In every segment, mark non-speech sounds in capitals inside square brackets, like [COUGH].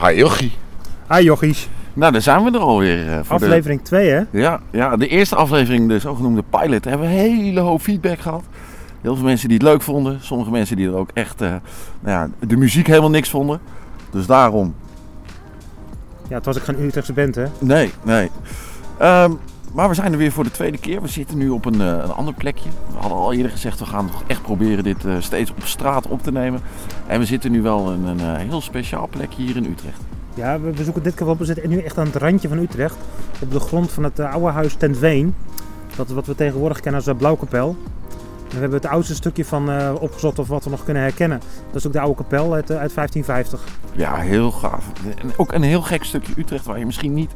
Hi Jochie. Hi jochies. Nou, daar zijn we er alweer. eh, voor Aflevering 2 hè? Ja, ja, de eerste aflevering, de zogenoemde pilot, hebben we een hele hoop feedback gehad. Heel veel mensen die het leuk vonden. Sommige mensen die er ook echt eh, nou ja, de muziek helemaal niks vonden. Dus daarom, Ja, het was ook geen Utrechtse band hè? nee, nee. Ehm, maar we zijn er weer voor de tweede keer. We zitten nu op een, eh, een ander plekje. We hadden al eerder gezegd, we gaan echt proberen dit eh, steeds op straat op te nemen. En we zitten nu wel in een eh, heel speciaal plekje hier in Utrecht. Ja, we, we zoeken dit keer wel. We zitten nu echt aan het randje van Utrecht. Op de grond van het oude huis Ten Veen. Dat is wat we tegenwoordig kennen als Blauwkapel. We hebben het oudste stukje van eh, opgezocht of wat we nog kunnen herkennen. Dat is ook de oude kapel uit, eh, uit 1550. Ja, heel gaaf. Ook een heel gek stukje Utrecht waar je misschien niet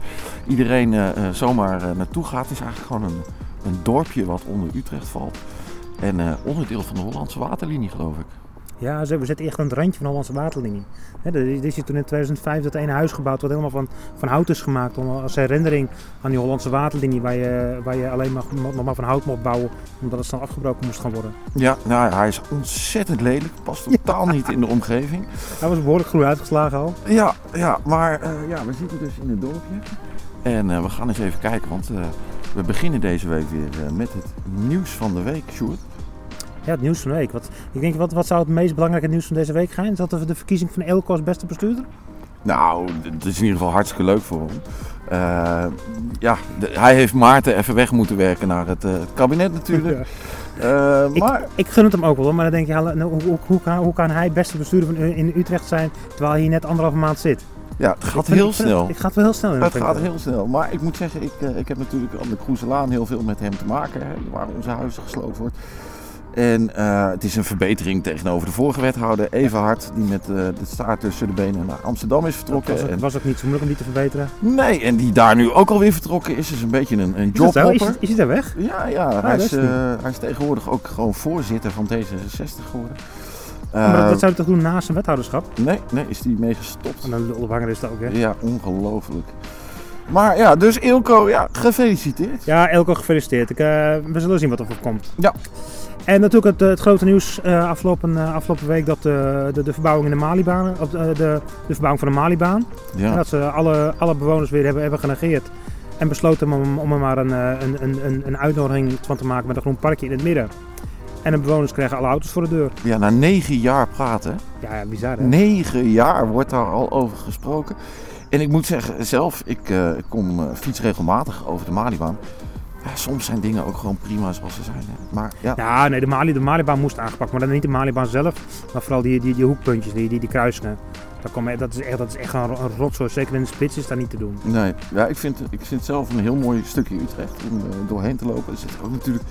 iedereen eh, zomaar naartoe gaat. Het is eigenlijk gewoon een, een dorpje wat onder Utrecht valt. En onderdeel van de Hollandse waterlinie, geloof ik. Ja, we zitten echt aan het randje van de Hollandse waterlinie. Hè, er is er hier toen in 2005 dat ene huis gebouwd wat helemaal van, van hout is gemaakt. Als herinnering aan die Hollandse waterlinie waar je, waar je alleen maar, nog maar van hout mocht bouwen. Omdat het snel afgebroken moest gaan worden. Ja, nou, hij is ontzettend lelijk. Past totaal niet in de omgeving. Hij was behoorlijk groen uitgeslagen al. Ja, ja maar eh, ja, we zitten dus in het dorpje. En eh, we gaan eens even kijken, want eh, we beginnen deze week weer met het nieuws van de week, Sjoerd. Ja, het nieuws van de week. Wat, ik denk, wat, wat zou het meest belangrijke nieuws van deze week zijn? Is dat de, de verkiezing van Elko als beste bestuurder? Nou, het is in ieder geval hartstikke leuk voor hem. Eh, ja, de- hij heeft Maarten even weg moeten werken naar het, eh, het kabinet natuurlijk. [LAUGHS] Ja. Eh, maar Ik gun het hem ook wel, maar dan denk je, nou, hoe, hoe, hoe, kan, hoe kan hij beste bestuurder van, in Utrecht zijn terwijl hij hier net anderhalve maand zit? ja, het gaat Ik heel ik vind- snel. Het gaat wel heel snel. in Het dat gaat ik. heel snel. Maar ik moet zeggen, ik, ik heb natuurlijk aan de Kroeselaan heel veel met hem te maken. Hè, waar onze huizen gesloopt wordt. En eh, het is een verbetering tegenover de vorige wethouder, Everhard, die met eh, de staart tussen de benen naar Amsterdam is Dat vertrokken. was, ook, was ook niet zo moeilijk om die te verbeteren. nee, en die daar nu ook alweer vertrokken is. is een beetje een, een Is, is, jobhopper. hij- is hij daar weg? Ja, ja hij, dat is, eh, hij is tegenwoordig ook gewoon voorzitter van D66 geworden. maar dat, dat zou hij toch doen naast zijn wethouderschap? Nee, nee, is die mee gestopt. En een lulophanger is dat ook, hè? Ja, ongelooflijk. Maar ja, dus Ilko, ja, gefeliciteerd. Ja, Elko gefeliciteerd. Ik, we zullen zien wat er voor komt. Ja. En natuurlijk het, het grote nieuws eh, afgelopen, eh, afgelopen week dat eh, de, de verbouwing in de Malibaan, of de, de verbouwing van de Malibaan, Ja, dat ze alle, alle bewoners weer hebben, hebben genegeerd. En besloten om, om er maar een, een, een, een, uitnodiging van te maken met een groen parkje in het midden. En de bewoners krijgen alle auto's voor de deur. ja, na negen jaar praten. Ja, ja bizar hè? Negen jaar wordt daar al over gesproken. En ik moet zeggen, zelf, ik, kom fiets regelmatig over de Malibaan. Ja, soms zijn dingen ook gewoon prima zoals ze zijn. Hè. Maar ja, Ja, nee, de, Mali, de Malibaan moest aangepakt. Maar dan niet de Malibaan zelf, maar vooral die, die, die hoekpuntjes, die, die, die kruisingen. Dat, kwam, dat, is echt, dat is echt een, een rotzooi. Zeker in de spits is dat niet te doen. nee, ja, ik, vind, ik vind het zelf een heel mooi stukje Utrecht om eh, doorheen te lopen. Er zit ook natuurlijk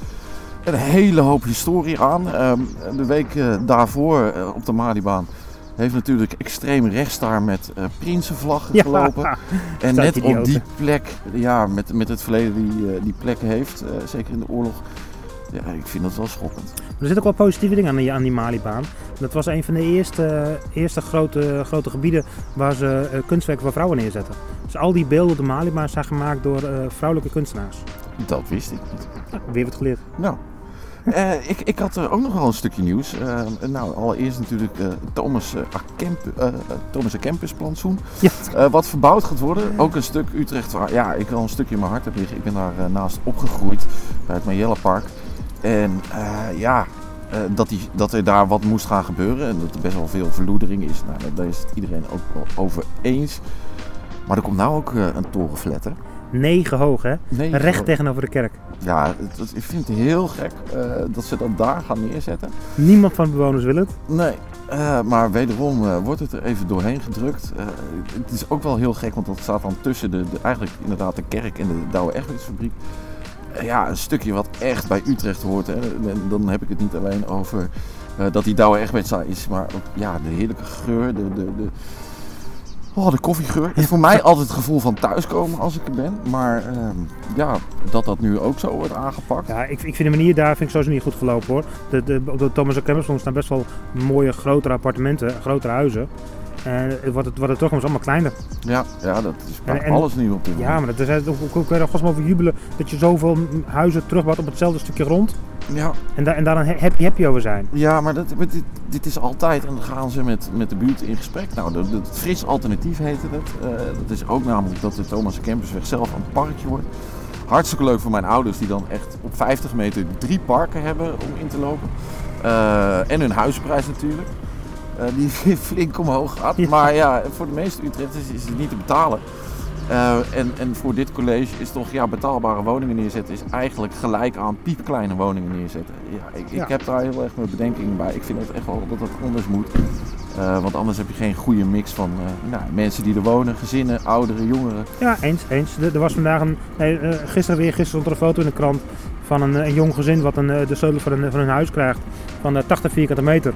een hele hoop historie aan. Ehm, de week eh, daarvoor eh, op de Malibaan heeft natuurlijk extreem rechts daar met eh Prinsenvlaggen gelopen. [LAUGHS] En net idioten. op die plek, ja, met, met het verleden die eh, die plek heeft, eh, zeker in de oorlog. Ja, ik vind dat wel schokkend. Er zitten ook wel positieve dingen aan die, aan die Malibaan. Dat was een van de eerste, eerste grote, grote gebieden waar ze kunstwerken van vrouwen neerzetten. Dus al die beelden op de Malibaan zijn gemaakt door vrouwelijke kunstenaars. Dat wist ik niet. Ja, weer wat geleerd. Nou, eh, ik, ik had er ook nog wel een stukje nieuws. Eh, nou, allereerst natuurlijk Thomas, Akemp, Thomas plantsoen. Ja. wat verbouwd gaat worden. Ook een stuk Utrecht waar ja, ik al een stukje in mijn hart heb liggen. Ik ben daar naast opgegroeid bij het Mayellepark. En ja, dat, die, dat er daar wat moest gaan gebeuren. En dat er best wel veel verloedering is. Nou, daar is het iedereen ook wel over eens. Maar er komt nou ook een torenflatter. Negen hoog, hè? Recht tegenover de kerk. Ja, het, ik vind het heel gek eh, dat ze dat daar gaan neerzetten. Niemand van de bewoners wil het? Nee. Eh, maar wederom eh, wordt het er even doorheen gedrukt. het is ook wel heel gek, want dat staat dan tussen de, eigenlijk inderdaad de kerk en de Douwe Egbertsfabriek. ja, een stukje wat echt bij Utrecht hoort. Hè. En dan heb ik het niet alleen over dat die Douwe Egbertsa is, maar ook ja, de heerlijke geur, de, de, de oh, de koffiegeur. Het is voor mij altijd het gevoel van thuiskomen als ik er ben. Maar ehm, ja, dat dat nu ook zo wordt aangepakt. Ja, ik, ik vind de manier daar vind ik sowieso niet goed gelopen hoor. De, de, op de Thomas staan best wel mooie grotere appartementen, grotere huizen. Het wordt het, wordt het toch eens allemaal kleiner. Ja, ja dat is bij En- en- alles nu op dit Ja, maar dat is, hoe kun je er over jubelen dat je zoveel huizen terugbouwt op hetzelfde stukje grond? Ja, En, da en daar een happy happy over zijn. ja maar, dat, dit, dit is altijd, en dan gaan ze met, met de buurt in gesprek. Nou, het Fris Alternatief heette het. Eh, dat is ook namelijk dat de Thomas Campusweg zelf een parkje wordt. Hartstikke leuk voor mijn ouders die dan echt op 50 meter drie parken hebben om in te lopen. Eh, en hun huizenprijs natuurlijk. Eh, die flink omhoog gaat. Maar ja, voor de meeste Utrechters is het niet te betalen. Eh, en, en voor dit college is toch ja, betaalbare woningen neerzetten is eigenlijk gelijk aan piepkleine woningen neerzetten. Ja, ik, Ja. ik heb daar heel erg mijn bedenkingen bij. Ik vind het echt wel dat het anders moet. Eh, want anders heb je geen goede mix van nou, mensen die er wonen, gezinnen, ouderen, jongeren. Ja, eens, eens. Er, er was vandaag een, nee, gisteren weer, gisteren stond er een foto in de krant van een, een jong gezin wat een, de sleutel van een, van hun huis krijgt van eh, 80 vierkante meter.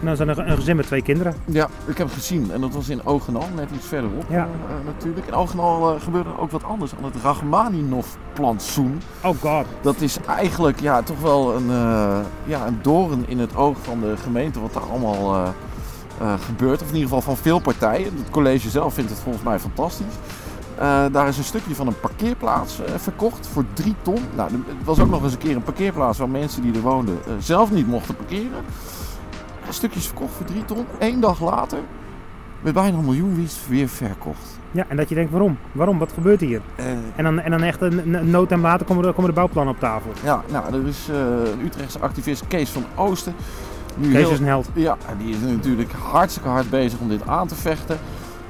En dan is er een, gezin met twee kinderen. Ja, ik heb het gezien en dat was in Ogenal, net iets verderop Ja. eh, natuurlijk. In Ogenal eh, gebeurde ook wat anders aan het Rachmaninov-plantsoen. Oh god. Dat is eigenlijk ja, toch wel een, eh, ja, een doorn in het oog van de gemeente wat daar allemaal gebeurt. Of in ieder geval van veel partijen. Het college zelf vindt het volgens mij fantastisch. Daar is een stukje van een parkeerplaats verkocht voor 3 ton. Nou, het was ook nog eens een keer een parkeerplaats waar mensen die er woonden zelf niet mochten parkeren. Stukjes verkocht voor 3 ton. Eén dag later, met bijna een miljoen winst, weer verkocht. Ja, en dat je denkt, waarom? Waarom? Wat gebeurt hier? Eh, En dan, en dan echt een, een nood en later komen, er, komen de bouwplannen op tafel. Ja, nou, er is eh, een Utrechtse activist Kees van Oosten. Nu Kees heel- is een held. Ja, en die is natuurlijk hartstikke hard bezig om dit aan te vechten.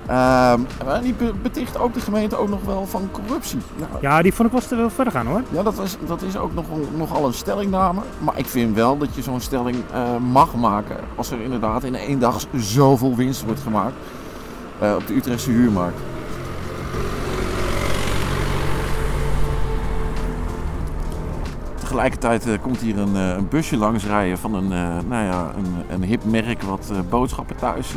Ehm, maar die be- beticht ook de gemeente ook nog wel van corruptie. Nou, Ja, die vond ik wel te wel verder gaan hoor. ja, dat, was, dat is ook nog, nogal een stellingname. Maar ik vind wel dat je zo'n stelling eh, mag maken als er inderdaad in één dag zoveel winst wordt gemaakt eh, op de Utrechtse huurmarkt. Tegelijkertijd eh, komt hier een, eh, een busje langs rijden van een, eh, nou ja, een, een hip merk wat eh, boodschappen thuis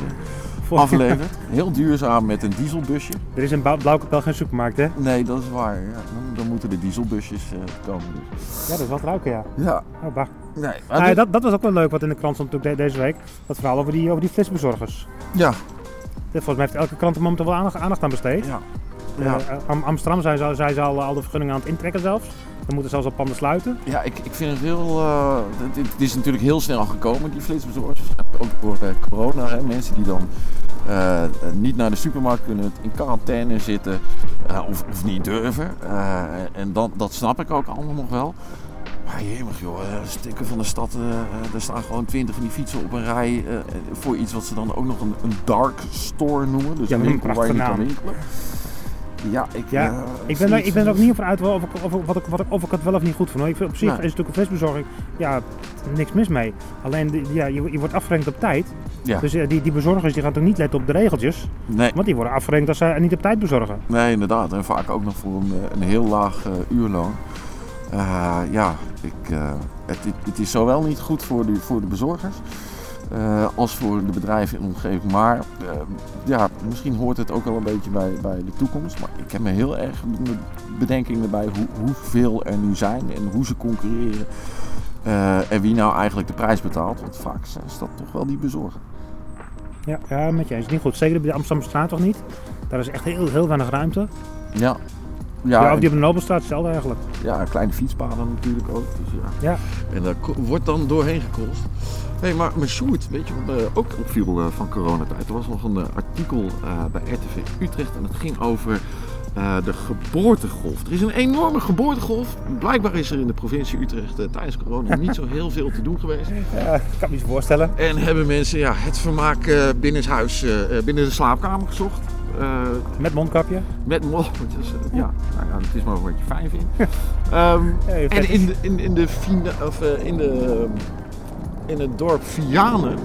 aflevert. [LAUGHS] Heel duurzaam met een dieselbusje. Er is in Blau- Blauwkapel geen supermarkt hè? Nee, dat is waar. Ja, dan, dan moeten de dieselbusjes eh, komen. Dus. Ja, dat is wat ruiken ja. Ja, Oh, bah. nee. dit- dat, dat was ook wel leuk wat in de krant stond de- deze week. Dat verhaal over die, over die flitsbezorgers. ja, Volgens mij heeft elke krant er momenteel wel aandacht, aandacht aan besteed. ja. Ja. Eh, Am- Amsterdam zijn ze, zijn ze al, al de vergunningen aan het intrekken zelfs. Dan moeten zelfs al panden sluiten. Ja, ik, ik vind het heel. eh, het, het is natuurlijk heel snel gekomen, die flitsbezorgers. Ook door corona. Hè. Mensen die dan eh, niet naar de supermarkt kunnen, in quarantaine zitten eh, of, of niet durven. Eh, en dan, dat snap ik ook allemaal nog wel. Maar jemig joh, stukken van de stad, er staan gewoon twintig van die fietsen op een rij voor iets wat ze dan ook nog een, een dark store noemen. Dus Ja, een winkel waar je niet kan winkelen. Ja, ik, Ja, eh, Ik ben, er, ik ben er ook niet over uit of, ik- of, wat ik, wat ik, of ik het wel of niet goed vind. hoor. Ik vind op zich Nee. is natuurlijk een flitsbezorging, ja, niks mis mee. Alleen, die- ja, je, je wordt afgerekend op tijd. Ja. Dus eh, die, die bezorgers die gaan toch niet letten op de regeltjes. Nee. Want die worden afgerekend als ze niet op tijd bezorgen. Nee, inderdaad. En vaak ook nog voor een, eh, een heel laag eh, uurloon. Eh, ja, ik, eh, het, het, het is zowel niet goed voor de, voor de bezorgers eh, als voor de bedrijven in de omgeving. Maar eh, ja, misschien hoort het ook wel een beetje bij, bij de toekomst. Maar ik heb me heel erg be- bedenking erbij hoe, hoeveel er nu zijn en hoe ze concurreren. Eh, en wie nou eigenlijk de prijs betaalt. Want vaak is dat toch wel die bezorger. Ja, ja met je eens. Niet goed. Zeker op de Amsterdamstraat toch niet? Daar is echt heel, heel weinig ruimte. Ja. Ja, Ja, of die op de Nobelstraat hetzelfde eigenlijk. Ja, kleine fietspaden natuurlijk ook. Dus ja. Ja. En daar wordt dan doorheen gekost. Hé, maar, maar Sjoerd, weet je wat eh, ook opviel eh, van coronatijd? Er was nog een eh, artikel eh, bij RTV Utrecht en het ging over eh, de geboortegolf. Er is een enorme geboortegolf. Blijkbaar is er in de provincie Utrecht tijdens corona niet zo heel veel te doen geweest. Ja, ik kan me niet zo voorstellen. En hebben mensen ja, het vermaak eh binnenshuis, eh, eh, binnen de slaapkamer gezocht. Eh, Met mondkapje. met molletjes. [LAUGHS] eh, ja, nou ja, het is maar wat [LAUGHS] je fijn vindt. Ehm, Hey, en in, de, in, in, de, Fina- of, eh, in, de, in het dorp Vianen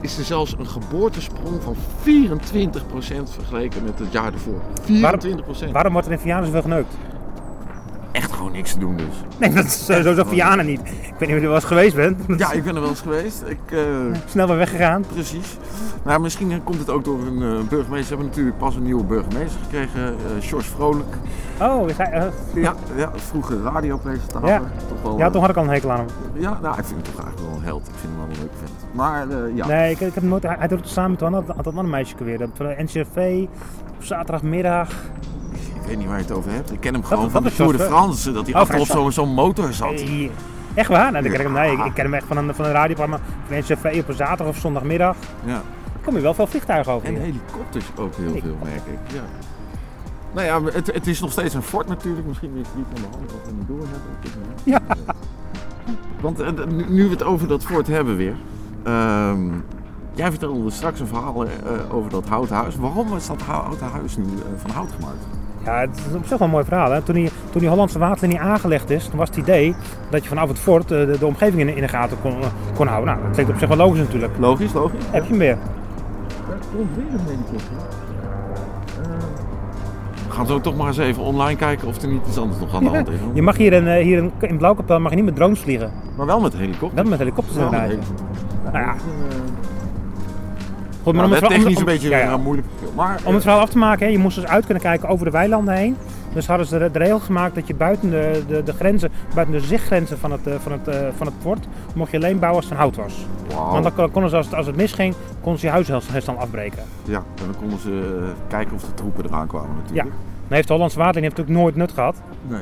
is er zelfs een geboortesprong van 24% vergeleken met het jaar ervoor. 24%. Waarom wordt er in Vianen zoveel geneukt? Gewoon niks te doen dus. Nee, dat is sowieso zo Vianen niet. Ik weet niet of je er wel eens geweest bent. [LAUGHS] Ja, ik ben er wel eens geweest. Ik, eh, Snel weer weggegaan. precies. Nou, misschien eh, komt het ook door een eh, burgemeester. We hebben natuurlijk pas een nieuwe burgemeester gekregen, eh George Vrolijk. Oh, is hij, eh, Ja, ja vroeger radiopresentator. Ja. Toch wel, ja, eh, toch had ik al een hekel aan hem. Ja, nou, ik vind hem toch eigenlijk wel een held. Ik vind hem wel een leuke vent. Maar eh, ja, Nee, ik, ik heb nooit, hij, hij doet het samen met een ander- had een ander meisje weer. Dat NCRV op zaterdagmiddag. Ik weet niet waar je het over hebt. Ik ken hem gewoon dat van de Tour de? France. Dat hij Oh, achterop zo'n motor zat. Hey, Echt waar? Nou, dan ken ik hem, nee, ik, ik ken hem echt van een, van een radioprogramma van NCV op een zaterdag of zondagmiddag. Ja. Kom je wel veel vliegtuigen over En hier. helikopters ook heel veel, merk ik. Ja. Nou ja, het, het is nog steeds een fort natuurlijk. Misschien is het niet van de hand wat we niet door hebben. Ja. Want eh, nu, nu we het over dat fort hebben weer. ehm, jij vertelde straks een verhaal eh, over dat houten huis. Waarom is dat houten huis nu eh, van hout gemaakt? Ja, het is op zich wel een mooi verhaal. Hè? Toen, die, toen die Hollandse waterlinie aangelegd is, toen was het idee dat je vanaf het fort eh, de, de omgeving in, in de gaten kon, eh, kon houden. Nou, dat klinkt op zich wel logisch natuurlijk. Logisch, logisch. Heb je hem weer? Daar komt weer een helikopter. We gaan zo toch maar eens even online kijken of er niet iets anders nog aan de hand is. Je mag hier in, eh, hier in, in Blauwkapel mag je niet met drones vliegen. Maar wel met helikopter. Wel met helikopters inderdaad. Nou ja. Goed, Nou, om het technisch om- een beetje ja, ja. een moeilijk. Maar Om het verhaal af te maken, hè, je moest dus uit kunnen kijken over de weilanden heen. Dus hadden ze de, de regel gemaakt dat je buiten de, de, de grenzen, buiten de zichtgrenzen van het, eh, van, het, eh, van het fort, mocht je alleen bouwen als het van hout was. Want dan kon- konden ze, als het, als het misging, konden ze je huisherstel afbreken. Ja, en dan konden ze eh, kijken of de troepen eraan kwamen natuurlijk. Dan heeft de Hollandse waterlinie heeft natuurlijk nooit nut gehad. Nee.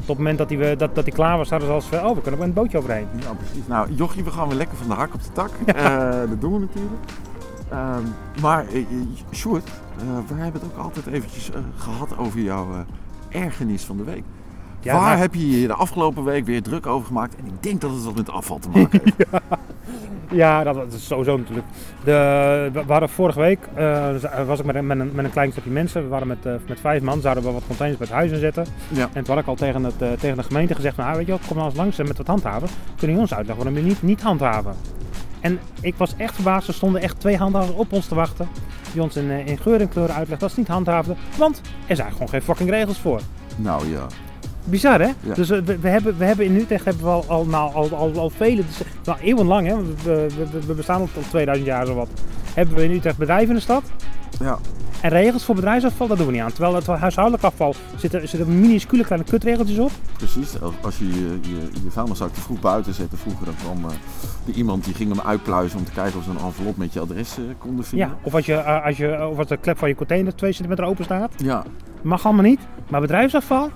Op het moment dat hij dat, dat die klaar was, hadden ze als van, oh, we kunnen met een bootje overheen. Ja, precies. Nou, Jochie, we gaan weer lekker van de hak op de tak. Dat doen we natuurlijk. Ehm, maar, eh, eh, Sjoerd, eh, we hebben het ook altijd eventjes eh, gehad over jouw ergernis van de week. Ja, Waar nou- heb je je de afgelopen week weer druk over gemaakt? En ik denk dat het wat met afval te maken heeft. [LAUGHS] Ja, dat, dat is sowieso natuurlijk. De, we hadden vorige week, eh, was ik met een, met, een, met een klein groepje mensen, we waren met, met vijf man, zouden we wat containers bij het huis inzetten. Ja. En toen had ik al tegen, het, tegen de gemeente gezegd, nou weet je wat, kom nou eens langs met wat handhaven. Kunnen jullie ons uitleggen waarom jullie niet, niet handhaven? En ik was echt verbaasd, er stonden echt twee handhavers op ons te wachten. Die ons in, eh, in geur en kleur uitlegden dat ze niet handhaafden. Want er zijn gewoon geen fucking regels voor. Nou ja. Bizar hè? Ja. Dus eh, we, we, hebben, we hebben in Utrecht hebben we al, al, nou, al, al, al vele, dus, nou, eeuwenlang, hè? We, we, we- bestaan al tot 2000 jaar zo wat. Hebben we in Utrecht bedrijven in de stad. ja. En regels voor bedrijfsafval, dat doen we niet aan. Terwijl het huishoudelijk afval zitten, zitten minuscule kleine kutregeltjes op. Precies, als- je je, je, je vuilniszak te vroeg buiten zette vroeger, dan kwam eh, iemand die ging hem uitpluizen om te kijken of ze een envelop met je adres eh, konden vinden. Ja, of als, je, eh, als, je, of als de klep van je container 2 centimeter open staat. Ja, Mag allemaal niet. Maar bedrijfsafval,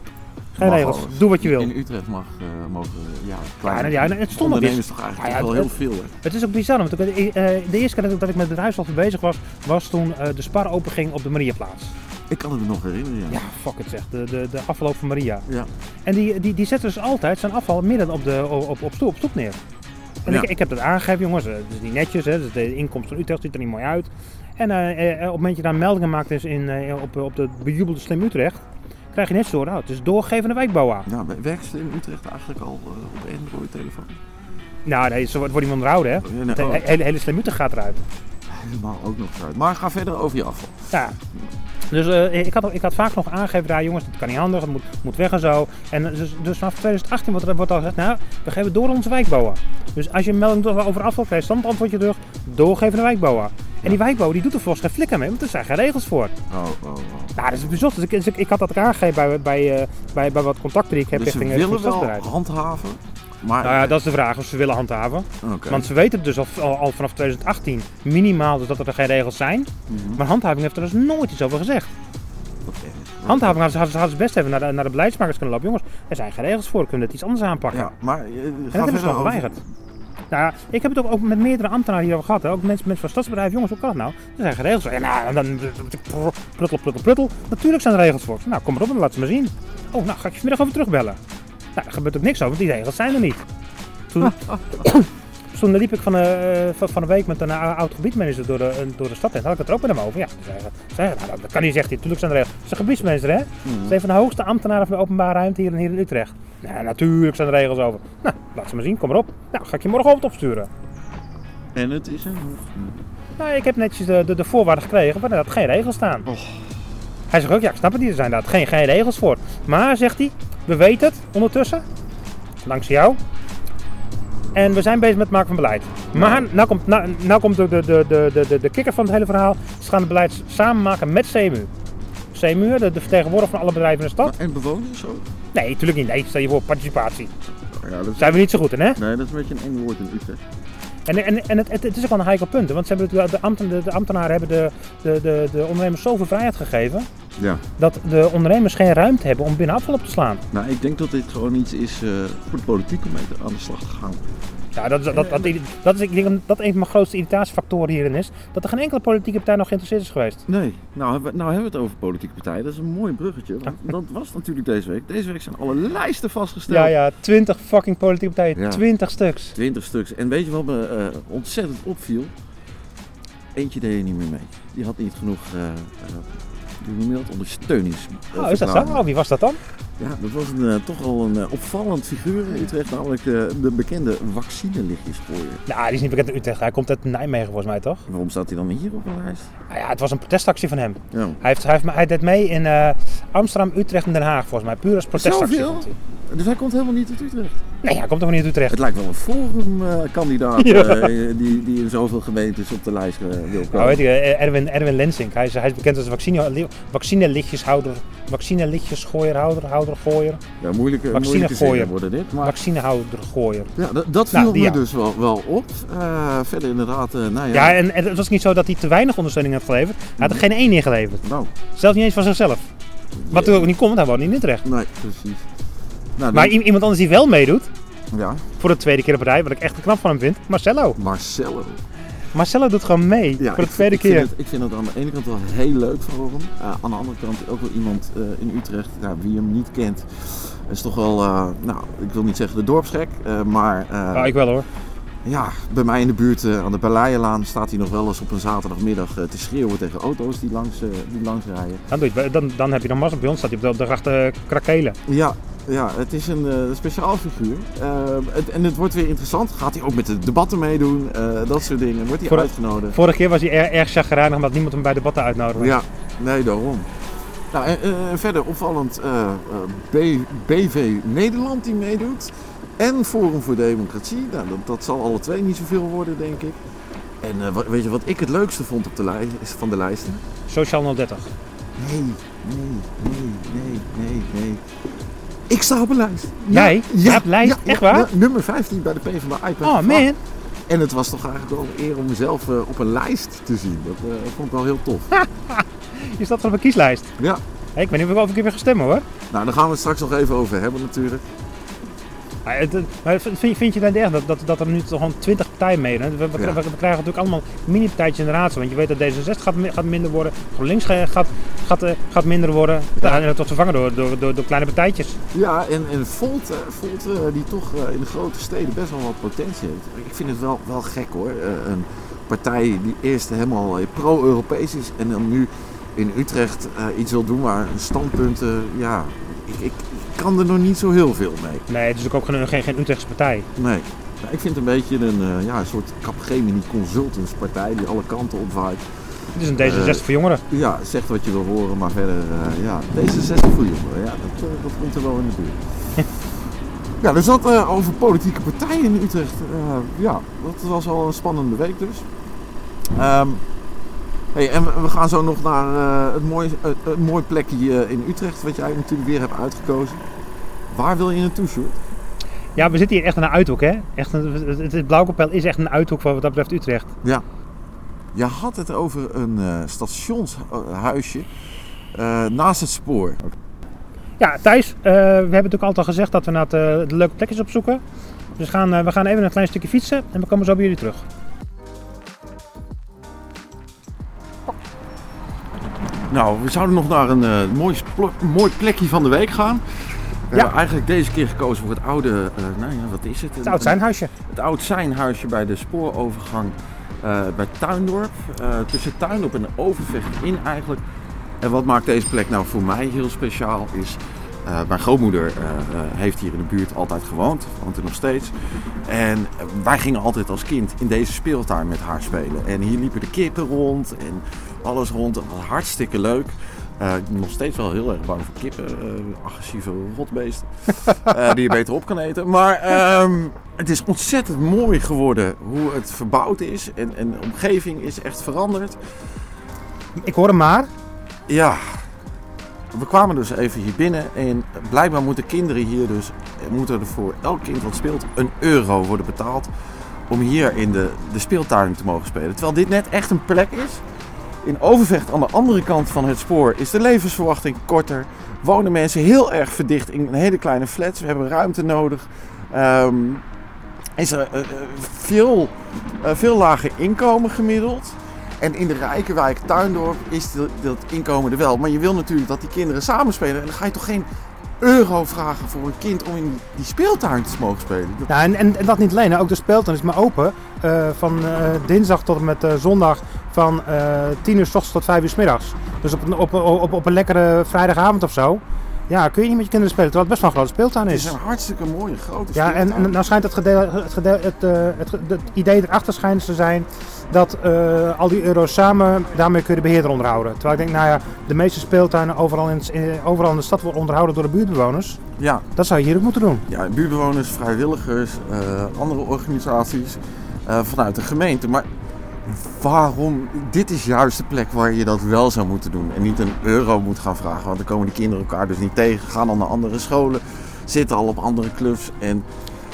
geen regels. Doe wat je wil. In Utrecht mag, eh, mogen ja, kleine nou ja, het ondernemers toch eigenlijk Ja, ja, wel het- heel veel. Hè? Het is ook bizar, want ik- eh, de eerste keer dat ik met bedrijfsafval bezig was, was toen eh, de spar open ging op de Mariaplaats. Ik kan het me nog herinneren. Ja. Ja, fuck het zeg, de, de, de afloop van Maria. Ja. En die, die, die zetten dus altijd zijn afval midden op, de, op, op, stoep, op stoep neer. En Ja. ik, ik heb dat aangegeven, jongens, het is niet netjes, hè, dus de inkomst van Utrecht ziet er niet mooi uit. En op het moment dat je daar meldingen maakt is in, op, op de bejubelde Slim Utrecht, krijg je net zo door, nou, het is doorgevende wijkbouw Ja, werkt ze in Utrecht eigenlijk al eh, op Android-telefoon? Nou, nee, zo wordt wordt iemand onderhouden, hè. Ja, nee, De oh, hele, hele Slim Utrecht gaat eruit. Helemaal ook nog eruit. Maar ga verder over je afval. Ja. Dus eh, ik, had, ik had vaak nog aangegeven, daar jongens, dat kan niet handig, het moet, moet weg en zo. En dus, dus vanaf 2018 wordt, wordt al gezegd, nou, we geven door onze wijkbouwer. Dus als je een melding over afval krijgt, dan antwoord je terug, doorgevende wijkbouwer. En die wijkbouwer die doet er volgens geen flikker mee, want er zijn geen regels voor. Oh, oh, oh. Nou, dat is bijzonder. Dus ik, dus ik, ik had dat aangegeven bij, bij, eh, bij, bij wat contacten die ik heb Dus richting, richting willen wel handhaven, maar... Nou ja, dat is de vraag of ze willen handhaven. Want ze weten dus al, al, al vanaf 2018 minimaal dus dat er geen regels zijn. Mhm. Maar handhaving heeft er dus nooit iets over gezegd. Handhaving hadden ze, hadden ze- hadden ze best even naar de, naar de beleidsmakers kunnen lopen. Jongens, er zijn geen regels voor, we kunnen het iets anders aanpakken. Ja, maar eh, en dat hebben ze over- geweigerd. Nou ik heb het ook, ook met meerdere ambtenaren hierover gehad. Hè. Ook mensen, mensen van stadsbedrijven. Jongens, hoe kan het nou? Er zijn geen regels voor. Ja, nou, dan pruttel, pruttel, pruttel. Natuurlijk zijn er regels voor. Nou, kom maar op en laat ze maar zien. Oh, nou, ga ik je vanmiddag over terugbellen. Nou, er gebeurt ook niks over, want die regels zijn er niet. Toen, [COUGHS] toen liep ik van, eh, van, een week met een eh, oud gebiedmanager door de, door de stad heen. Had ik het er ook met hem over. Ja, zei hij, nou, dat kan niet, zegt hij. Natuurlijk zijn er regels. Het is een gebiedsmanager, hè? Mhm. Dat is een van de hoogste ambtenaren van de openbare ruimte hier, in- hier in Utrecht. Nou, natuurlijk zijn er regels over. Nou, laat ze maar zien, kom maar op. Nou, ga ik je morgenochtend opsturen. En het is een... Nou, ik heb netjes de, de, de voorwaarden gekregen waar er geen regels staan. Hij zegt ook, ja, ik snap het niet, er zijn daar geen, geen regels voor. Maar, zegt hij, we weten het ondertussen, dankzij jou. En we zijn bezig met het maken van beleid. Maar, nou komt, nou, nou komt de, de, de, de, de, de, kikker van het hele verhaal. Ze gaan het beleid samen maken met CMU. CMU, de, de vertegenwoordiger van alle bedrijven in de stad. En bewoners ook? Nee, natuurlijk niet. Nee, stel je voor, participatie. Ja, dat is... Zijn we niet zo goed in, hè? Nee, dat is een beetje een eng woord in Utrecht. En, en, en het, het, is ook wel een heikel punt. Want ze hebben de, ambten, de, de ambtenaren hebben de, de, de, de ondernemers zoveel vrijheid gegeven. Ja. dat de ondernemers geen ruimte hebben om binnen afval op te slaan. Nou, ik denk dat dit gewoon iets is eh, voor de politiek om mee aan de slag te gaan. Ja, dat, is- dat, dat, dat, is, ik denk dat dat een van mijn grootste irritatiefactoren hierin is. Dat er geen enkele politieke partij nog geïnteresseerd is geweest. Nee, nou hebben, we, nou hebben we het over politieke partijen. Dat is een mooi bruggetje. Want dat was natuurlijk deze week. Deze week zijn alle lijsten vastgesteld. Ja, ja, 20 fucking politieke partijen. Ja. 20 stuks. 20 stuks. En weet je wat me eh, ontzettend opviel? Eentje deed er niet meer mee. Die had niet genoeg, eh dat, ondersteunings. Oh, is dat zo? Oh, wie was dat dan? Ja, dat was een, eh, toch wel een eh, opvallend figuur in Utrecht. Namelijk eh, de bekende vaccinelichtjesgooier. Nou, die is niet bekend in Utrecht. Hij komt uit Nijmegen volgens mij, toch? Waarom staat hij dan hier op een lijst? Nou ja, het was een protestactie van hem. Ja. Hij, heeft, hij, heeft, hij deed mee in Amsterdam, Utrecht en Den Haag volgens mij. Puur als protestactie. Zoveel? Dus hij komt helemaal niet uit Utrecht. Nee, hij komt toch niet uit Utrecht. Het lijkt wel een forumkandidaat [LAUGHS] Ja. eh, die, die in zoveel gemeentes op de lijst eh, wil komen. Nou, weet je, eh, Erwin, Erwin Lensink. Hij is, hij is bekend als vaccine, vaccinelichtjeshouder, vaccinelichtjesgooierhouder, houder, gooier, ja, moeilijke, moeilijke zinnen worden dit. Maar vaccinehouder, gooier. ja, dat, dat viel Nou, die me ja. dus wel, wel op. Eh, verder inderdaad, eh, nou ja. Ja, en, en het was niet zo dat hij te weinig ondersteuning had geleverd. Hij had er geen één ingeleverd. Nou, Zelfs niet eens van zichzelf. Wat er ook niet komt, hij woont niet in Utrecht. nee, precies. Nou, Maar iemand anders die wel meedoet, ja, voor de tweede keer op rij, wat ik echt knap van hem vind, Marcelo. Marcelo. Marcelo doet gewoon mee, Ja, voor de tweede ik vind keer. Het, ik vind het aan de ene kant wel heel leuk voor hem. Eh, aan de andere kant ook wel iemand eh, in Utrecht, ja, wie hem niet kent. is toch wel, eh, nou, ik wil niet zeggen de dorpsgek, maar Oh, ik wel hoor. Ja, bij mij in de buurt eh, aan de Berleijenlaan staat hij nog wel eens op een zaterdagmiddag eh, te schreeuwen tegen auto's die langs, eh, die langs rijden. Dan, doe je, het- dan, dan heb je nog massa. Bij ons staat hij op de, grachten krakelen. Ja, ja, het is een speciaal figuur. Eh, het, en het wordt weer interessant. Gaat hij ook met de debatten meedoen? dat soort dingen. Wordt hij uitgenodigd? Vorige keer was hij er, erg chagrijnig omdat niemand hem bij debatten uitnodigde. Ja, nee, daarom. Nou, en, verder opvallend BV Nederland die meedoet. En Forum voor Democratie. Nou, dat, dat zal alle twee niet zoveel worden, denk ik. En eh, wat- weet je wat ik het leukste vond op de lijst, van de lijsten? Sociaal 030. Nee, nee, nee, nee, nee, nee. Ik sta op een lijst. Jij? Hebt lijst? Echt waar? ja, nummer 15 bij de PvdA. Ik ben Oh man. En het was toch eigenlijk wel een eer om mezelf eh, op een lijst te zien. Dat eh, vond ik wel heel tof. [LAUGHS] Je staat op een kieslijst. Ja, Hey, ik weet niet of ik een keer weer ga stemmen hoor. nou daar gaan we het straks nog even over hebben natuurlijk. Maar vind, vind je het niet erg dat, dat, dat er nu toch gewoon 20 partijen meedoen? We, we, Ja. we- we krijgen natuurlijk allemaal mini-partijtjes in de raad. Want je weet dat D66 gaat, gaat minder worden. GroenLinks ga- gaat, gaat, eh, gaat minder worden. Ja. Dat wordt vervangen door, door, door, door kleine partijtjes. Ja, en, en Volt, eh, Volt eh, die toch in de grote steden best wel wat potentie heeft. Ik vind het wel, wel gek hoor. Een partij die eerst helemaal pro-Europees is en dan nu in Utrecht iets wil doen waar standpunten, ja, ik, ik kan er nog niet zo heel veel mee. Nee, het is ook geen, geen, geen Utrechtse partij. Nee. Nou, ik vind het een beetje een, eh, ja, een soort Capgemini consultantspartij die alle kanten opwaait. Het is een D66 Eh, voor jongeren. Ja, zegt wat je wil horen, maar verder, eh, ja, D66 voor jongeren, ja, dat, dat komt er wel in de buurt. [LAUGHS] ja, dus dat over politieke partijen in Utrecht. Ja, dat was wel een spannende week dus. Ehm, hey, en we, gaan zo nog naar eh, het, mooi, het, het mooi plekje eh, in Utrecht, wat jij natuurlijk weer hebt uitgekozen. Waar wil je naartoe, Sjoerd? Ja, we zitten hier echt aan een uithoek hè. Echt een, het, het, Blauwkapel is echt een uithoek wat dat betreft Utrecht. Ja. Je had het over een eh, stationshuisje eh, naast het spoor. Ja, Thijs, eh, we hebben natuurlijk altijd al gezegd dat we naar eh, de leuke plekjes opzoeken. Dus gaan, eh, we gaan even een klein stukje fietsen en we komen zo bij jullie terug. Nou, we zouden nog naar een eh, mooi, mooi plekje van de week gaan. We Ja. hebben eigenlijk deze keer gekozen voor het oude, eh, nou ja, wat is het? Het oud zijnhuisje. Het oud zijnhuisje bij de spoorovergang eh, bij Tuindorp. Tussen Tuindorp en Overvecht in eigenlijk. En wat maakt deze plek nou voor mij heel speciaal is... mijn grootmoeder heeft hier in de buurt altijd gewoond, woont er nog steeds. En wij gingen altijd als kind in deze speeltuin met haar spelen. En hier liepen de kippen rond en alles rond. Het was hartstikke leuk. Ik ben nog steeds wel heel erg bang voor kippen, eh, agressieve rotbeesten, [LAUGHS] eh, die je beter op kan eten. Maar ehm, het is ontzettend mooi geworden hoe het verbouwd is en, en de omgeving is echt veranderd. Ik hoor hem maar. Ja, we kwamen dus even hier binnen en blijkbaar moeten kinderen hier dus, moeten er voor elk kind wat speelt, een euro worden betaald om hier in de, de speeltuin te mogen spelen. Terwijl dit net echt een plek is In Overvecht aan de andere kant van het spoor is de levensverwachting korter. Wonen mensen heel erg verdicht in hele kleine flats. We hebben ruimte nodig. Ehm, is er eh, eh, veel, eh, veel lager inkomen gemiddeld. En in de rijke wijk Tuindorp is dat inkomen er wel. Maar je wil natuurlijk dat die kinderen samenspelen. En dan ga je toch geen euro vragen voor een kind om in die speeltuin te mogen spelen. Ja, en, en, dat niet alleen, ook de speeltuin is maar open. van dinsdag tot en met zondag van eh 10 uur s ochtends tot 5 uur s middags. Dus op een, op, op, op een lekkere vrijdagavond of zo. Ja, kun je niet met je kinderen spelen, terwijl het best wel een grote speeltuin Het is. is een hartstikke mooie grote Ja, en, speeltuin. en nou schijnt het, gedeel, het, gedeel, het, eh, het, het idee erachter schijnt te zijn dat eh, al die euro's samen, daarmee kun je de beheerder onderhouden. Terwijl ik denk, nou ja, de meeste speeltuinen overal in, overal in de stad worden onderhouden door de buurtbewoners. Ja, Dat zou je hier ook moeten doen. ja, buurtbewoners, vrijwilligers, andere organisaties vanuit de gemeente. Maar waarom? Dit is juist de plek waar je dat wel zou moeten doen. En niet een euro moet gaan vragen. Want dan komen die kinderen elkaar dus niet tegen. Gaan dan naar andere scholen. Zitten al op andere clubs. En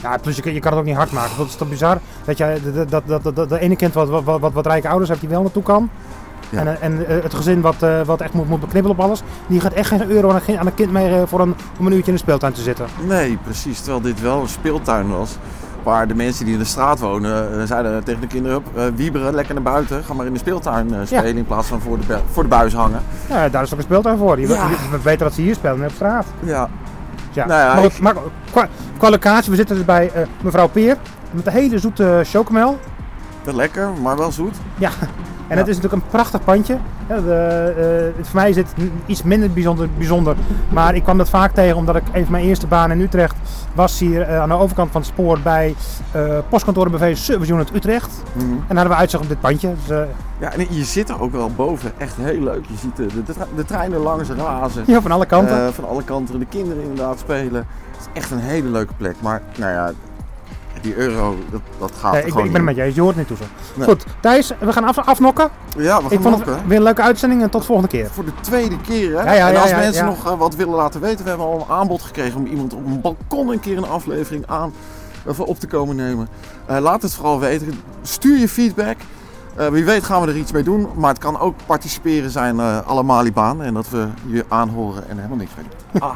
Ja, plus je, kan- je kan het ook niet hard maken. Dat is toch bizar? Dat, je, dat, dat, dat, dat, dat de ene kind wat, wat, wat, wat rijke ouders heeft die wel naartoe kan. Ja. En, en eh, het gezin wat, eh, wat echt moet, moet beknibbelen op alles. Die gaat echt geen euro aan een, aan een kind mee eh, voor een, om een uurtje in de speeltuin te zitten. nee, precies. Terwijl dit wel een speeltuin was. Waar de mensen die in de straat wonen eh, zeiden tegen de kinderen... "Hup, eh, wieberen, lekker naar buiten. Ga maar in de speeltuin eh, spelen in plaats van voor de, voor de buis hangen. Ja, daar is ook een speeltuin voor. Je, Ja. weten dat ze hier spelen, op straat. Ja, Ja. Nou ja, maar, goed, ik- maar qua, qua locatie, we zitten dus bij mevrouw Peer. Met een hele zoete chocomel. lekker, maar wel zoet. Ja, en het is natuurlijk een prachtig pandje. De, eh, voor mij is het iets minder bijzonder, bijzonder. Maar ik kwam dat vaak tegen omdat ik een van mijn eerste banen in Utrecht was hier eh, aan de overkant van het spoor bij eh postkantoor BV Service Unit Utrecht. Mhm. En daar hadden we uitzicht op dit pandje. Dus, Ja, en je zit er ook wel boven. Echt heel leuk. Je ziet de, de, de, tre- de treinen langs razen. ja, van alle kanten. Van alle kanten. De kinderen inderdaad spelen. Het is echt een hele leuke plek. Maar nou ja, die euro, dat, dat gaat Nee, er ik, ben- gewoon ik ben het met je eens, je hoort niet toe zo. Nee. Goed, Thijs, we gaan af, afnokken. Ja, we Ik gaan vond het weer een leuke uitzending en tot de volgende keer. Voor de tweede keer, hè? Ja, ja, en als ja, mensen ja. nog eh, wat willen laten weten, we hebben al een aanbod gekregen om iemand op een balkon een keer een aflevering aan of op te komen nemen. Eh, laat het vooral weten. Stuur je feedback. Eh, wie weet gaan we er iets mee doen. Maar het kan ook participeren zijn, eh alle Malibaan. En dat we je aanhoren en helemaal niks mee doen. Ah.